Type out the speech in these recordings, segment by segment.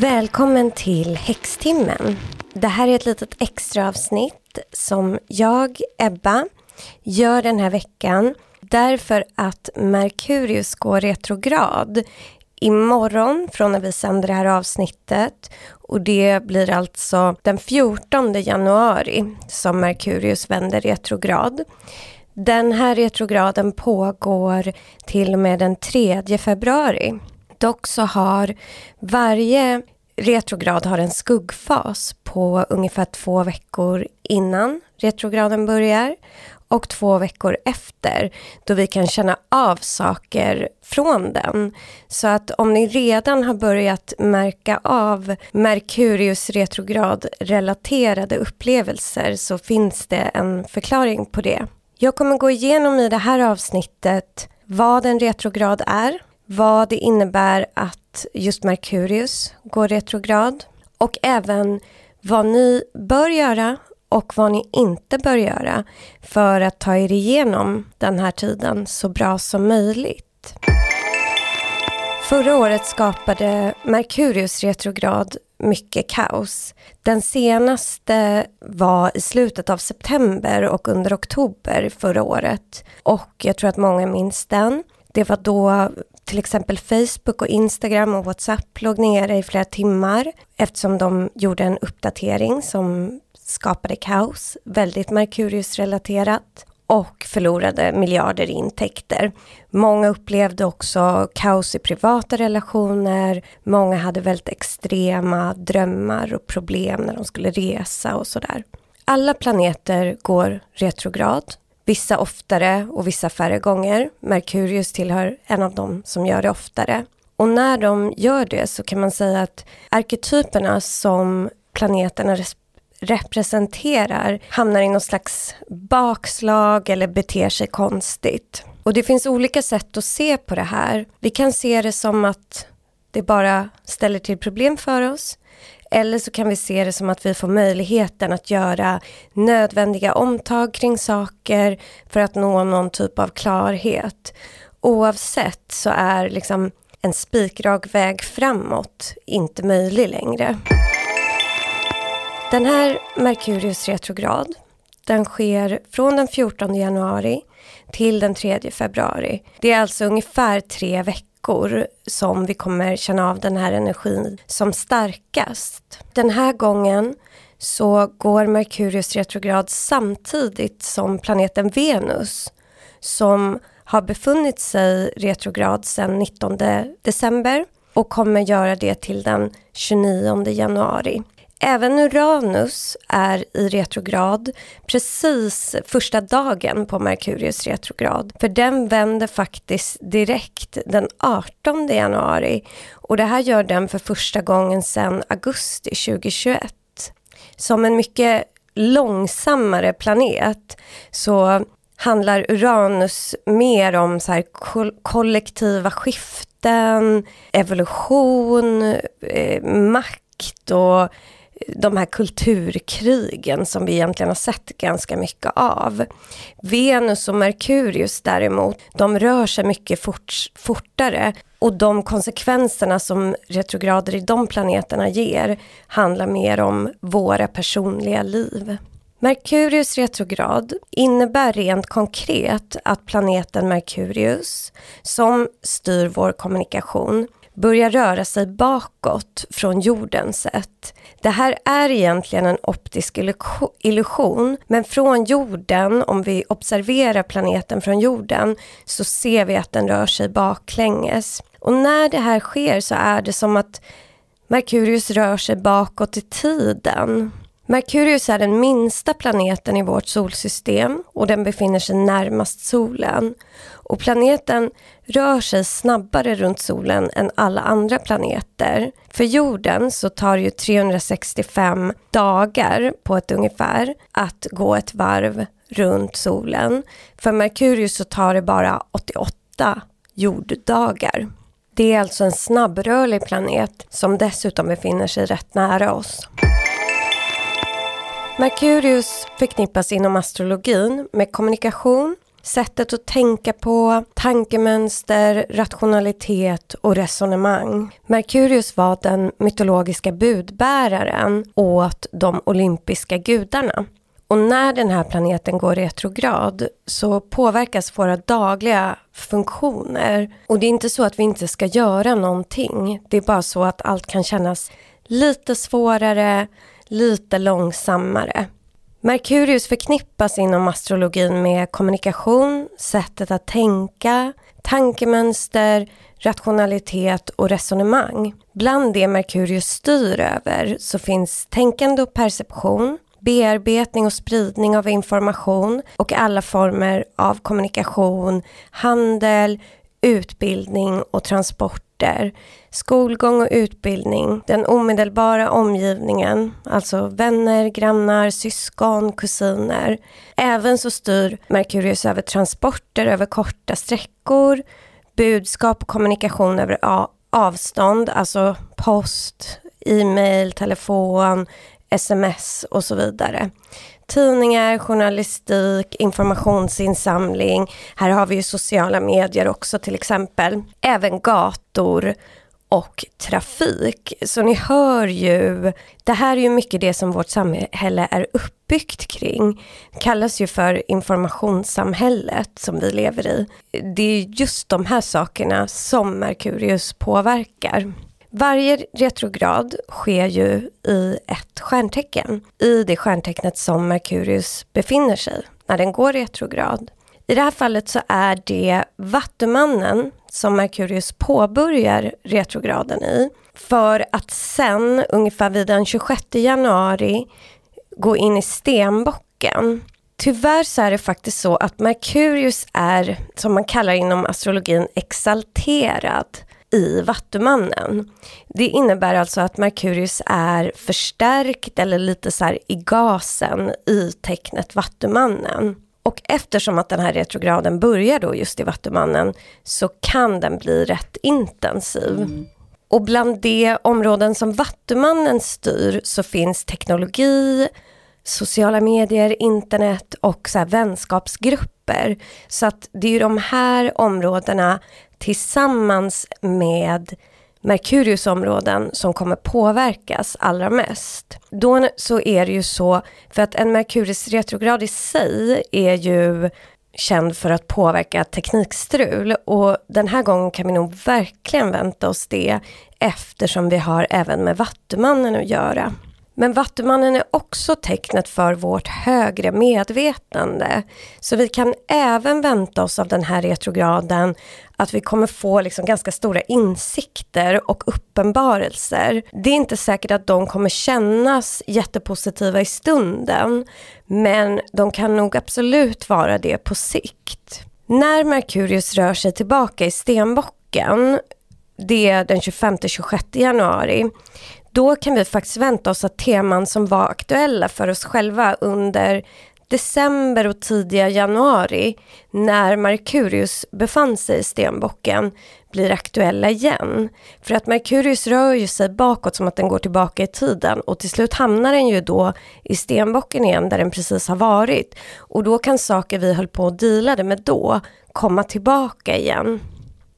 Välkommen till Häxtimmen. Det här är ett litet extra avsnitt som jag, Ebba, gör den här veckan därför att Merkurius går retrograd imorgon från när vi sänder det här avsnittet och det blir alltså den 14 januari som Merkurius vänder retrograd. Den här retrograden pågår till och med den 3 februari. Dock så har varje retrograd har en skuggfas på ungefär två veckor innan retrograden börjar och två veckor efter då vi kan känna av saker från den. Så att om ni redan har börjat märka av Merkurius retrograd relaterade upplevelser så finns det en förklaring på det. Jag kommer gå igenom i det här avsnittet vad en retrograd är, vad det innebär att just Merkurius går retrograd och även vad ni bör göra och vad ni inte bör göra för att ta er igenom den här tiden så bra som möjligt. Förra året skapade Merkurius retrograd mycket kaos. Den senaste var i slutet av september och under oktober förra året. Och jag tror att många minns den. Det var då till exempel Facebook och Instagram och WhatsApp låg nere i flera timmar eftersom de gjorde en uppdatering som skapade kaos, väldigt Merkurius-relaterat och förlorade miljarder i intäkter. Många upplevde också kaos i privata relationer. Många hade väldigt extrema drömmar och problem när de skulle resa och sådär. Alla planeter går retrograd. Vissa oftare och vissa färre gånger. Merkurius tillhör en av dem som gör det oftare. Och när de gör det så kan man säga att arketyperna som planeterna representerar hamnar i någon slags bakslag eller beter sig konstigt. Och det finns olika sätt att se på det här. Vi kan se det som att det bara ställer till problem för oss. Eller så kan vi se det som att vi får möjligheten att göra nödvändiga omtag kring saker för att nå någon typ av klarhet. Oavsett så är liksom en spikrak väg framåt inte möjlig längre. Den här Merkurius retrograd, den sker från den 14 januari till den 3 februari. Det är alltså ungefär tre veckor som vi kommer känna av den här energin som starkast. Den här gången så går Merkurius retrograd samtidigt som planeten Venus som har befunnit sig retrograd sedan 19 december och kommer göra det till den 29 januari. Även Uranus är i retrograd precis första dagen på Merkurius retrograd. För den vänder faktiskt direkt den 18 januari och det här gör den för första gången sedan augusti 2021. Som en mycket långsammare planet så handlar Uranus mer om så kollektiva skiften, evolution, eh, makt och de här kulturkrigen som vi egentligen har sett ganska mycket av. Venus och Merkurius däremot, de rör sig mycket fort, fortare och de konsekvenserna som retrograder i de planeterna ger handlar mer om våra personliga liv. Merkurius retrograd innebär rent konkret att planeten Merkurius, som styr vår kommunikation, börjar röra sig bakåt från jordens sätt. Det här är egentligen en optisk illusion, men från jorden, om vi observerar planeten från jorden, så ser vi att den rör sig baklänges. Och när det här sker så är det som att Merkurius rör sig bakåt i tiden. Merkurius är den minsta planeten i vårt solsystem och den befinner sig närmast solen. Och planeten rör sig snabbare runt solen än alla andra planeter. För jorden så tar det ju 365 dagar på ett ungefär att gå ett varv runt solen. För Merkurius så tar det bara 88 jorddagar. Det är alltså en snabbrörlig planet som dessutom befinner sig rätt nära oss. Merkurius förknippas inom astrologin med kommunikation, sättet att tänka på, tankemönster, rationalitet och resonemang. Merkurius var den mytologiska budbäraren åt de olympiska gudarna. Och när den här planeten går retrograd så påverkas våra dagliga funktioner. Och det är inte så att vi inte ska göra någonting. Det är bara så att allt kan kännas lite svårare, lite långsammare. Merkurius förknippas inom astrologin med kommunikation, sättet att tänka, tankemönster, rationalitet och resonemang. Bland det Merkurius styr över så finns tänkande och perception, bearbetning och spridning av information och alla former av kommunikation, handel, utbildning och transport orter, skolgång och utbildning, den omedelbara omgivningen, alltså vänner, grannar, syskon, kusiner. Även så styr Merkurius över transporter över korta sträckor, budskap och kommunikation över avstånd, alltså post, e-mail, telefon, sms och så vidare. Tidningar, journalistik, informationsinsamling. Här har vi ju sociala medier också till exempel. Även gator och trafik. Så ni hör ju, det här är ju mycket det som vårt samhälle är uppbyggt kring. Det kallas ju för informationssamhället som vi lever i. Det är just de här sakerna som Merkurius påverkar. Varje retrograd sker ju i ett stjärntecken, i det stjärntecknet som Merkurius befinner sig när den går retrograd. I det här fallet så är det Vattumannen som Merkurius påbörjar retrograden i för att sen, ungefär vid den 26 januari, gå in i stenbocken. Tyvärr så är det faktiskt så att Merkurius är, som man kallar inom astrologin, exalterad i Vattumannen. Det innebär alltså att Merkurius är förstärkt eller lite så i gasen i tecknet Vattumannen. Och eftersom att den här retrograden börjar då just i Vattumannen så kan den bli rätt intensiv. Mm. Och bland de områden som Vattumannen styr så finns teknologi, sociala medier, internet och så vänskapsgrupper. Så att det är ju de här områdena tillsammans med Merkurius områden som kommer påverkas allra mest. Då så är det ju så, för att en Merkurius retrograd i sig är ju känd för att påverka teknikstrul och den här gången kan vi nog verkligen vänta oss det eftersom vi har även med Vattumannen att göra. Men Vattumannen är också tecknet för vårt högre medvetande. Så vi kan även vänta oss av den här retrograden att vi kommer få liksom ganska stora insikter och uppenbarelser. Det är inte säkert att de kommer kännas jättepositiva i stunden, men de kan nog absolut vara det på sikt. När Merkurius rör sig tillbaka i stenbocken, det är den 25-26 januari, då kan vi faktiskt vänta oss att teman som var aktuella för oss själva under december och tidiga januari när Merkurius befann sig i stenbocken blir aktuella igen. För att Merkurius rör ju sig bakåt som att den går tillbaka i tiden och till slut hamnar den ju då i stenbocken igen där den precis har varit. Och då kan saker vi höll på och dealade med då komma tillbaka igen.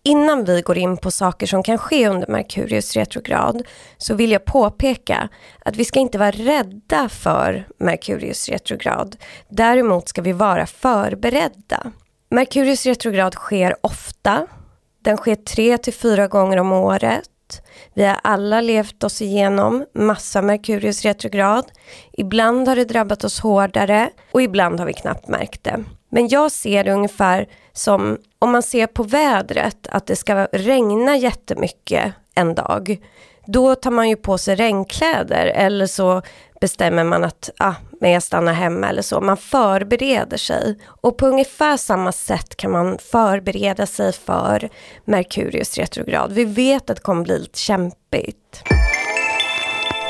Innan vi går in på saker som kan ske under Merkurius retrograd så vill jag påpeka att vi ska inte vara rädda för Merkurius retrograd. Däremot ska vi vara förberedda. Merkurius retrograd sker ofta. Den sker tre till fyra gånger om året. Vi har alla levt oss igenom massa Merkurius retrograd. Ibland har det drabbat oss hårdare och ibland har vi knappt märkt det. Men jag ser det ungefär som om man ser på vädret att det ska regna jättemycket en dag. Då tar man ju på sig regnkläder eller så bestämmer man att ah, men jag stannar hemma eller så. Man förbereder sig. Och på ungefär samma sätt kan man förbereda sig för Merkurius retrograd. Vi vet att det kommer bli lite kämpigt.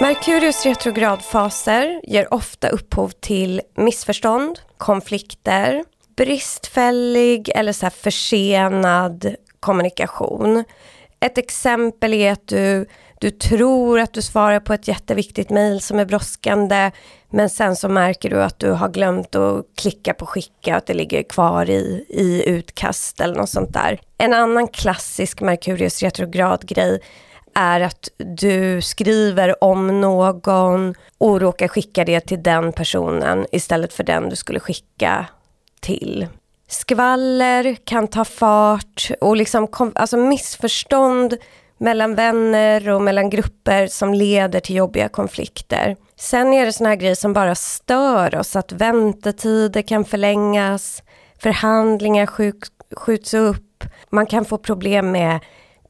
Merkurius retrogradfaser ger ofta upphov till missförstånd, konflikter, bristfällig eller så försenad kommunikation. Ett exempel är att du, Du tror att du svarar på ett jätteviktigt mejl som är brådskande, men sen så märker du att du har glömt att klicka på skicka, att det ligger kvar i, i utkast eller något sånt där. En annan klassisk Merkurius retrograd-grej är att du skriver om någon och råkar skicka det till den personen istället för den du skulle skicka till. Skvaller kan ta fart och liksom, alltså missförstånd mellan vänner och mellan grupper som leder till jobbiga konflikter. Sen är det såna här grejer som bara stör oss, att väntetider kan förlängas, förhandlingar skjuts upp, man kan få problem med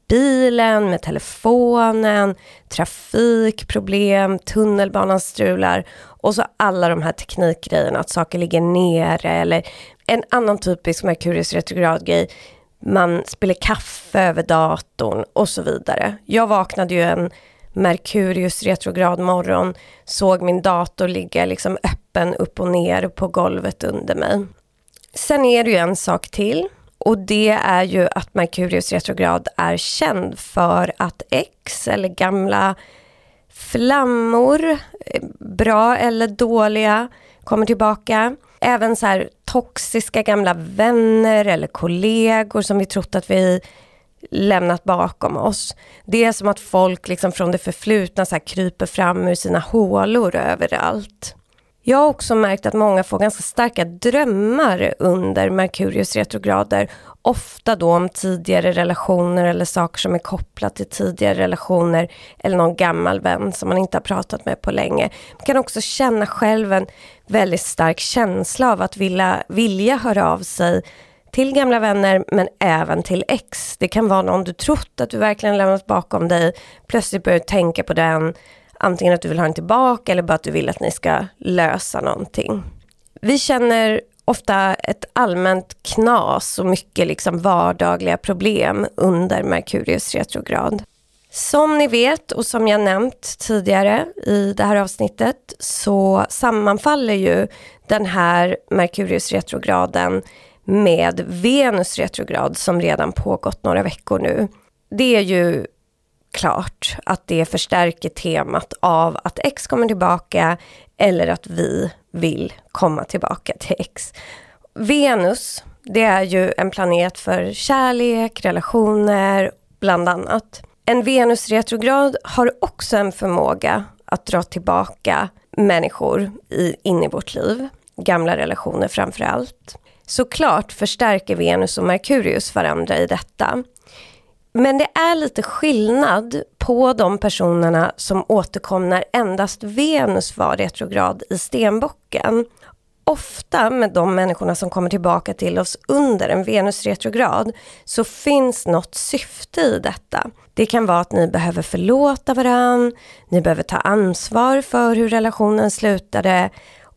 bilen, med telefonen, trafikproblem, tunnelbanan strular och så alla de här teknikgrejerna, att saker ligger nere eller en annan typisk Merkurius retrograd-grej, man spiller kaffe över datorn och så vidare. Jag vaknade ju en Merkurius retrograd morgon, såg min dator ligga liksom öppen upp och ner på golvet under mig. Sen är det ju en sak till och det är ju att Merkurius retrograd är känd för att X eller gamla flammor, eh, bra eller dåliga, kommer tillbaka. Även så här toxiska gamla vänner eller kollegor som vi trott att vi lämnat bakom oss. Det är som att folk liksom från det förflutna så kryper fram ur sina hålor överallt. Jag har också märkt att många får ganska starka drömmar under Merkurius retrograder. Ofta då om tidigare relationer eller saker som är kopplat till tidigare relationer eller någon gammal vän som man inte har pratat med på länge. Man kan också känna själv en väldigt stark känsla av att vilja, vilja höra av sig till gamla vänner men även till ex. Det kan vara någon du trott att du verkligen lämnat bakom dig. Plötsligt börjar du tänka på den antingen att du vill ha den tillbaka eller bara att du vill att ni ska lösa någonting. Vi känner ofta ett allmänt knas och mycket liksom vardagliga problem under Merkurius retrograd. Som ni vet och som jag nämnt tidigare i det här avsnittet så sammanfaller ju den här Merkurius retrograden med Venus retrograd som redan pågått några veckor nu. Det är ju klart att det förstärker temat av att X kommer tillbaka eller att vi vill komma tillbaka till X. Venus, det är ju en planet för kärlek, relationer, bland annat. En Venus retrograd har också en förmåga att dra tillbaka människor i, in i vårt liv, gamla relationer framför allt. Såklart förstärker Venus och Merkurius varandra i detta. Men det är lite skillnad på de personerna som återkom när endast Venus var retrograd i stenbocken. Ofta med de människorna som kommer tillbaka till oss under en Venus retrograd så finns något syfte i detta. Det kan vara att ni behöver förlåta varann, ni behöver ta ansvar för hur relationen slutade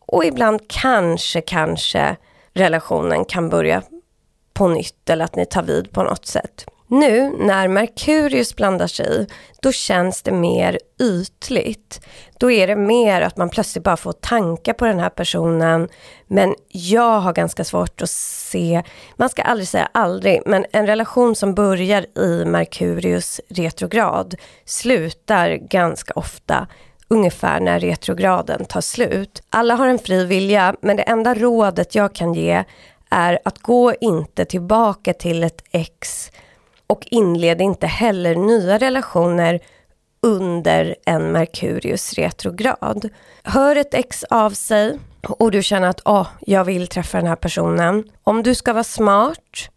och ibland kanske, kanske relationen kan börja på nytt eller att ni tar vid på något sätt. Nu när Merkurius blandar sig då känns det mer ytligt. Då är det mer att man plötsligt bara får tankar på den här personen. Men jag har ganska svårt att se, man ska aldrig säga aldrig, men en relation som börjar i Merkurius retrograd slutar ganska ofta ungefär när retrograden tar slut. Alla har en fri vilja, men det enda rådet jag kan ge är att gå inte tillbaka till ett ex och inled inte heller nya relationer under en Merkurius retrograd. Hör ett ex av sig och du känner att oh, jag vill träffa den här personen. Om du ska vara smart,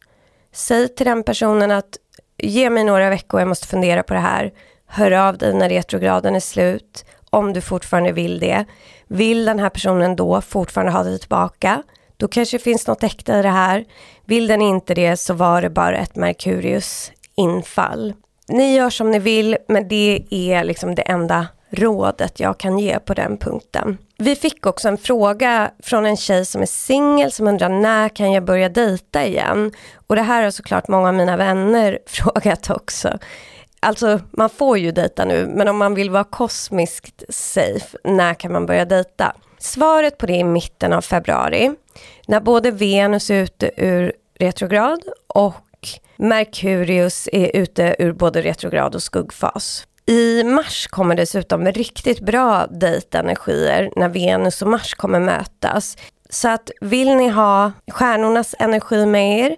säg till den personen att ge mig några veckor, jag måste fundera på det här. Hör av dig när retrograden är slut, om du fortfarande vill det. Vill den här personen då fortfarande ha dig tillbaka? Då kanske det finns något äkta i det här. Vill den inte det så var det bara ett Merkurius infall. Ni gör som ni vill, men det är liksom det enda rådet jag kan ge på den punkten. Vi fick också en fråga från en tjej som är singel som undrar när kan jag börja dejta igen? Och det här har såklart många av mina vänner frågat också. Alltså man får ju dejta nu, men om man vill vara kosmiskt safe, när kan man börja dejta? Svaret på det är i mitten av februari, när både Venus är ute ur retrograd och Merkurius är ute ur både retrograd och skuggfas. I mars kommer dessutom riktigt bra dejtenergier när Venus och Mars kommer mötas. Så att vill ni ha stjärnornas energi med er,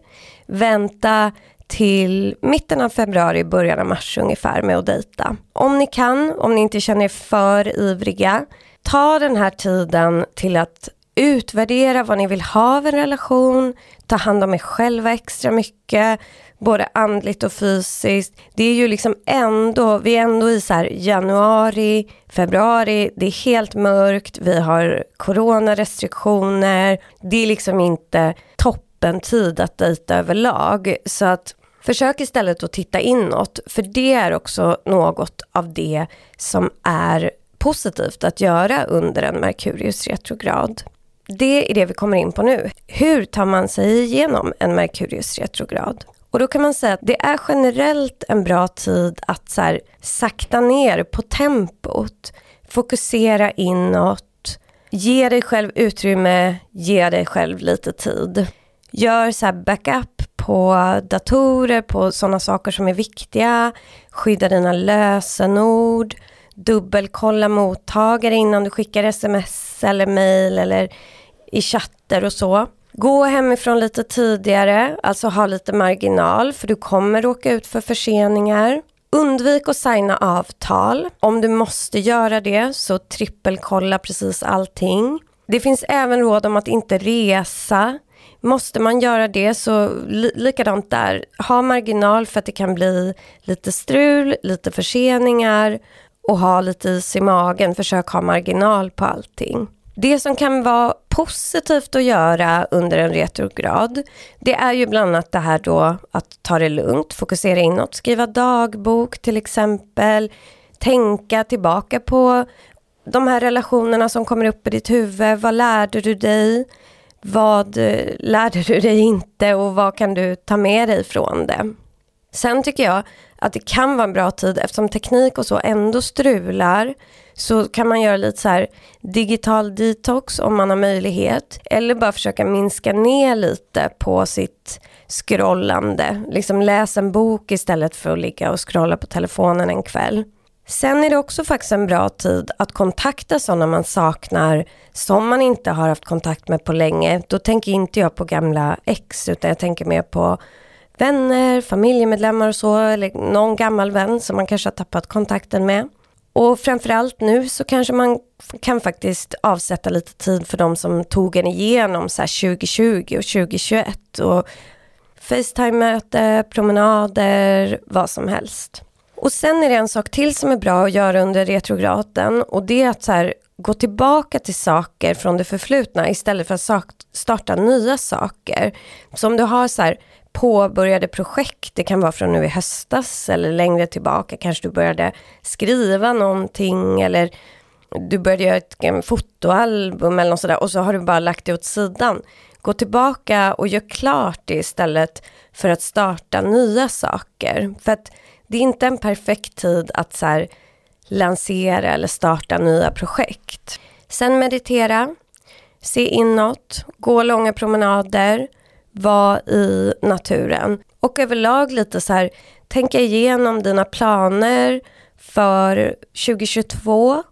vänta till mitten av februari, början av mars ungefär med att dejta. Om ni kan, om ni inte känner er för ivriga, ta den här tiden till att utvärdera vad ni vill ha av en relation, ta hand om er själva extra mycket, både andligt och fysiskt. Det är ju liksom ändå, vi är ändå i så januari, februari, det är helt mörkt, vi har coronarestriktioner, det är liksom inte toppentid att dejta överlag. Så att försök istället att titta inåt, för det är också något av det som är positivt att göra under en Merkurius retrograd. Det är det vi kommer in på nu. Hur tar man sig igenom en Merkurius retrograd? Och då kan man säga att det är generellt en bra tid att så här, sakta ner på tempot, fokusera inåt, ge dig själv utrymme, ge dig själv lite tid. Gör så backup på datorer, på sådana saker som är viktiga, skydda dina lösenord, dubbelkolla mottagare innan du skickar sms eller mail eller i chatter och så. Gå hemifrån lite tidigare, alltså ha lite marginal för du kommer råka ut för förseningar. Undvik att signa avtal. Om du måste göra det så trippelkolla precis allting. Det finns även råd om att inte resa. Måste man göra det så li likadant där. Ha marginal för att det kan bli lite strul, lite förseningar och ha lite is i magen. Försök ha marginal på allting. Det som kan vara positivt att göra under en retrograd, det är ju bland annat det här då att ta det lugnt, fokusera inåt, skriva dagbok till exempel, tänka tillbaka på de här relationerna som kommer upp i ditt huvud. Vad lärde du dig? Vad eh, lärde du dig inte och vad kan du ta med dig från det? Sen tycker jag att det kan vara en bra tid eftersom teknik och så ändå strular så kan man göra lite så här digital detox om man har möjlighet eller bara försöka minska ner lite på sitt scrollande. Liksom läs en bok istället för att ligga och scrolla på telefonen en kväll. Sen är det också faktiskt en bra tid att kontakta sådana man saknar som man inte har haft kontakt med på länge. Då tänker inte jag på gamla ex utan jag tänker mer på vänner, familjemedlemmar och så, eller någon gammal vän som man kanske har tappat kontakten med. Och framförallt nu så kanske man kan faktiskt avsätta lite tid för de som tog en igenom så 2020 och 2021 och Facetime-möte, promenader, vad som helst. Och sen är det en sak till som är bra att göra under retrograden och det är att så här, gå tillbaka till saker från det förflutna istället för att starta nya saker. Så om du har så här, påbörjade projekt, det kan vara från nu i höstas eller längre tillbaka, kanske du började skriva någonting eller du började göra ett fotoalbum eller något sådär och så har du bara lagt det åt sidan. Gå tillbaka och gör klart det istället för att starta nya saker. För att det är inte en perfekt tid att så här, lansera eller starta nya projekt. Sen meditera, se inåt, gå långa promenader, vara i naturen. Och överlag lite så här, tänka igenom dina planer för 2022.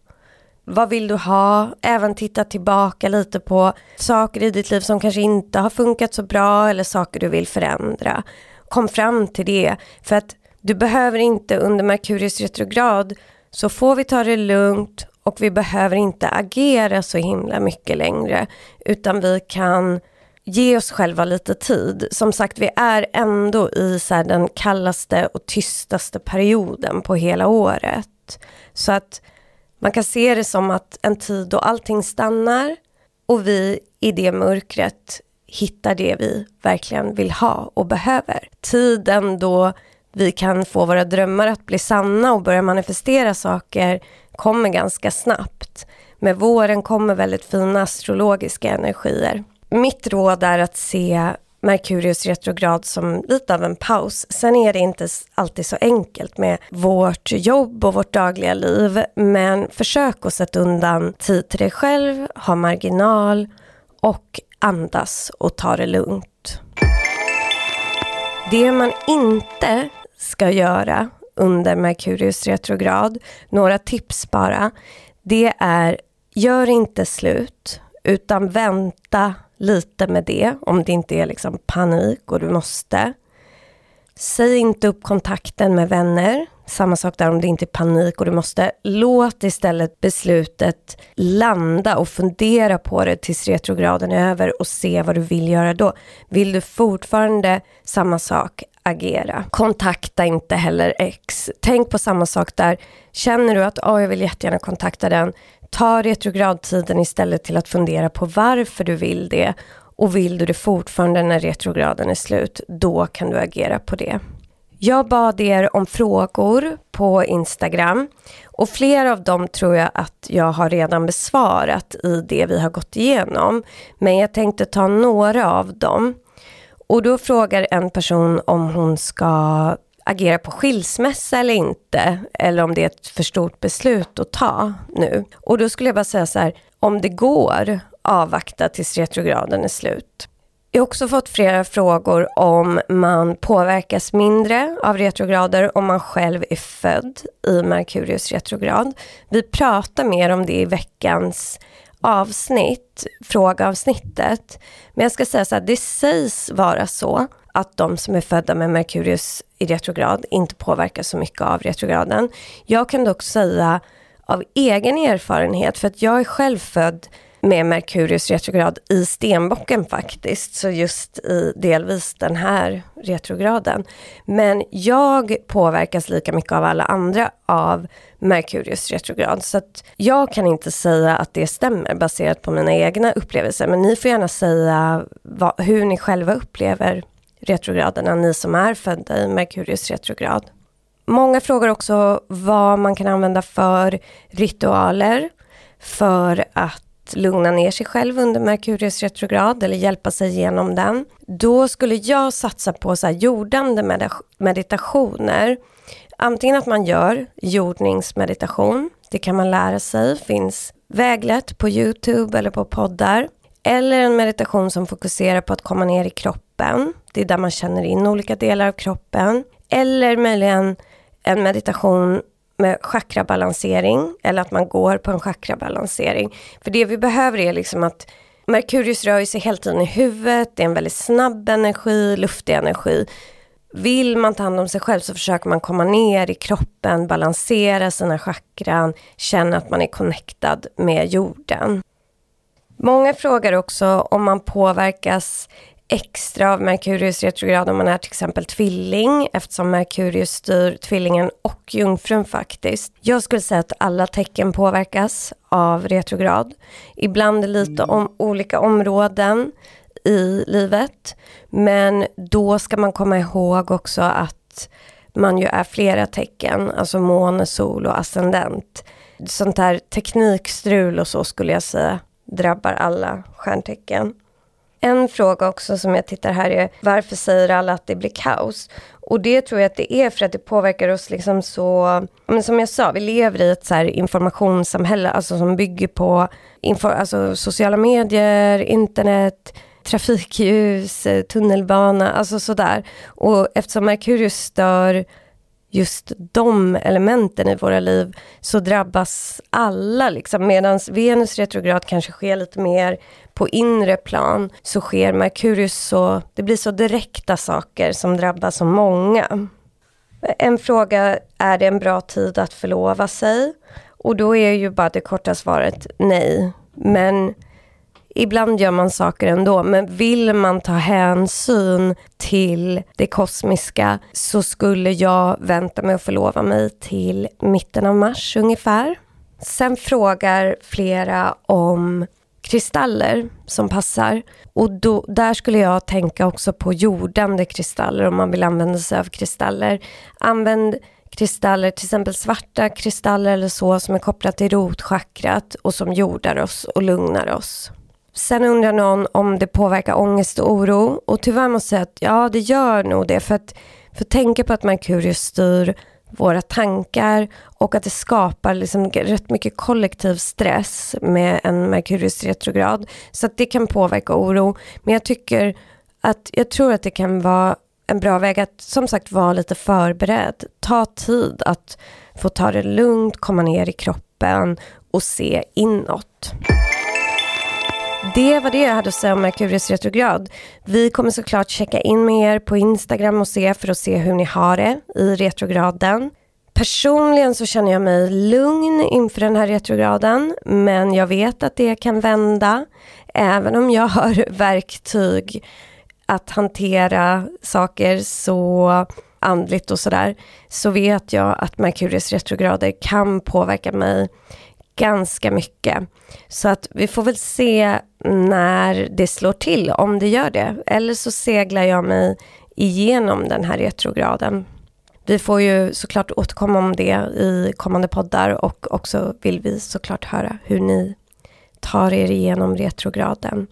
Vad vill du ha? Även titta tillbaka lite på saker i ditt liv som kanske inte har funkat så bra eller saker du vill förändra. Kom fram till det. För att du behöver inte under Merkurius retrograd så får vi ta det lugnt och vi behöver inte agera så himla mycket längre utan vi kan ge oss själva lite tid. Som sagt, vi är ändå i så den kallaste och tystaste perioden på hela året. Så att man kan se det som att en tid då allting stannar och vi i det mörkret hittar det vi verkligen vill ha och behöver. Tiden då vi kan få våra drömmar att bli sanna och börja manifestera saker kommer ganska snabbt. Med våren kommer väldigt fina astrologiska energier mitt råd är att se Merkurius retrograd som lite av en paus. Sen är det inte alltid så enkelt med vårt jobb och vårt dagliga liv. Men försök att sätta undan tid till dig själv, ha marginal och andas och ta det lugnt. Det man inte ska göra under Merkurius retrograd. Några tips bara. Det är, gör inte slut, utan vänta lite med det, om det inte är liksom panik och du måste. Säg inte upp kontakten med vänner. Samma sak där om det inte är panik och du måste. Låt istället beslutet landa och fundera på det tills retrograden är över och se vad du vill göra då. Vill du fortfarande samma sak, agera. Kontakta inte heller ex. Tänk på samma sak där. Känner du att oh, jag vill jättegärna kontakta den, ta retrogradtiden istället till att fundera på varför du vill det och vill du det fortfarande när retrograden är slut, då kan du agera på det. Jag bad er om frågor på Instagram och flera av dem tror jag att jag har redan besvarat i det vi har gått igenom. Men jag tänkte ta några av dem. Och då frågar en person om hon ska agera på skilsmässa eller inte, eller om det är ett för stort beslut att ta nu. Och då skulle jag bara säga så här, om det går, avvakta tills retrograden är slut. Jag har också fått flera frågor om man påverkas mindre av retrograder om man själv är född i Merkurius retrograd. Vi pratar mer om det i veckans avsnitt, frågeavsnittet. Men jag ska säga så här, det sägs vara så att de som är födda med Merkurius i retrograd inte påverkas så mycket av retrograden. Jag kan dock säga av egen erfarenhet, för att jag är själv född med Merkurius retrograd i stenbocken faktiskt, så just i delvis den här retrograden. Men jag påverkas lika mycket av alla andra av Merkurius retrograd, så att jag kan inte säga att det stämmer baserat på mina egna upplevelser, men ni får gärna säga vad, hur ni själva upplever retrograderna, ni som är födda i Merkurius retrograd. Många frågar också vad man kan använda för ritualer för att lugna ner sig själv under Merkurius retrograd eller hjälpa sig igenom den. Då skulle jag satsa på så här jordande meditationer. Antingen att man gör jordningsmeditation, det kan man lära sig, finns väglet på Youtube eller på poddar. Eller en meditation som fokuserar på att komma ner i kroppen. Det är där man känner in olika delar av kroppen. Eller möjligen en meditation med chakrabalansering eller att man går på en chakrabalansering. För det vi behöver är liksom att Merkurius rör sig hela tiden i huvudet, det är en väldigt snabb energi, luftig energi. Vill man ta hand om sig själv så försöker man komma ner i kroppen, balansera sina chakran, känna att man är connectad med jorden. Många frågar också om man påverkas extra av Merkurius retrograd om man är till exempel tvilling eftersom Merkurius styr tvillingen och jungfrun faktiskt. Jag skulle säga att alla tecken påverkas av retrograd. Ibland lite om olika områden i livet. Men då ska man komma ihåg också att man ju är flera tecken, alltså måne, sol och ascendent. Sånt här teknikstrul och så skulle jag säga drabbar alla stjärntecken. En fråga också som jag tittar här är varför säger alla att det blir kaos? Och det tror jag att det är för att det påverkar oss liksom så, men som jag sa, vi lever i ett så informationssamhälle, alltså som bygger på info, alltså sociala medier, internet, trafikljus, eh, tunnelbana, alltså sådär. Och eftersom Merkurius stör just de elementen i våra liv så drabbas alla. Liksom. Medan Venus retrograd kanske sker lite mer på inre plan så sker Merkurius så, det blir så direkta saker som drabbar så många. En fråga, är det en bra tid att förlova sig? Och då är ju bara det korta svaret nej. Men ibland gör man saker ändå, men vill man ta hänsyn till det kosmiska så skulle jag vänta med att förlova mig till mitten av mars ungefär. Sen frågar flera om kristaller som passar. Och då, där skulle jag tänka också på jordande kristaller om man vill använda sig av kristaller. Använd kristaller, till exempel svarta kristaller eller så som är kopplat till rotchakrat och som jordar oss och lugnar oss. Sen undrar någon om det påverkar ångest och oro och tyvärr måste jag säga att ja, det gör nog det för att för att tänka på att Merkurius styr våra tankar och att det skapar liksom rätt mycket kollektiv stress med en Merkurius retrograd. Så att det kan påverka oro. Men jag tycker att jag tror att det kan vara en bra väg att som sagt vara lite förberedd. Ta tid att få ta det lugnt, komma ner i kroppen och se inåt. Det var det jag hade att säga om Merkurius retrograd. Vi kommer såklart checka in med er på Instagram och se för att se hur ni har det i retrograden. Personligen så känner jag mig lugn inför den här retrograden, men jag vet att det kan vända. Även om jag har verktyg att hantera saker så andligt och sådär, så vet jag att Merkurius retrograder kan påverka mig ganska mycket. Så att vi får väl se när det slår till, om det gör det. Eller så seglar jag mig igenom den här retrograden. Vi får ju såklart återkomma om det i kommande poddar och också vill vi såklart höra hur ni tar er igenom retrograden.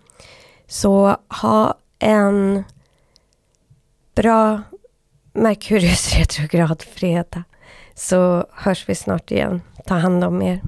Så ha en bra Merkurius retrograd fredag så hörs vi snart igen. Ta hand om er.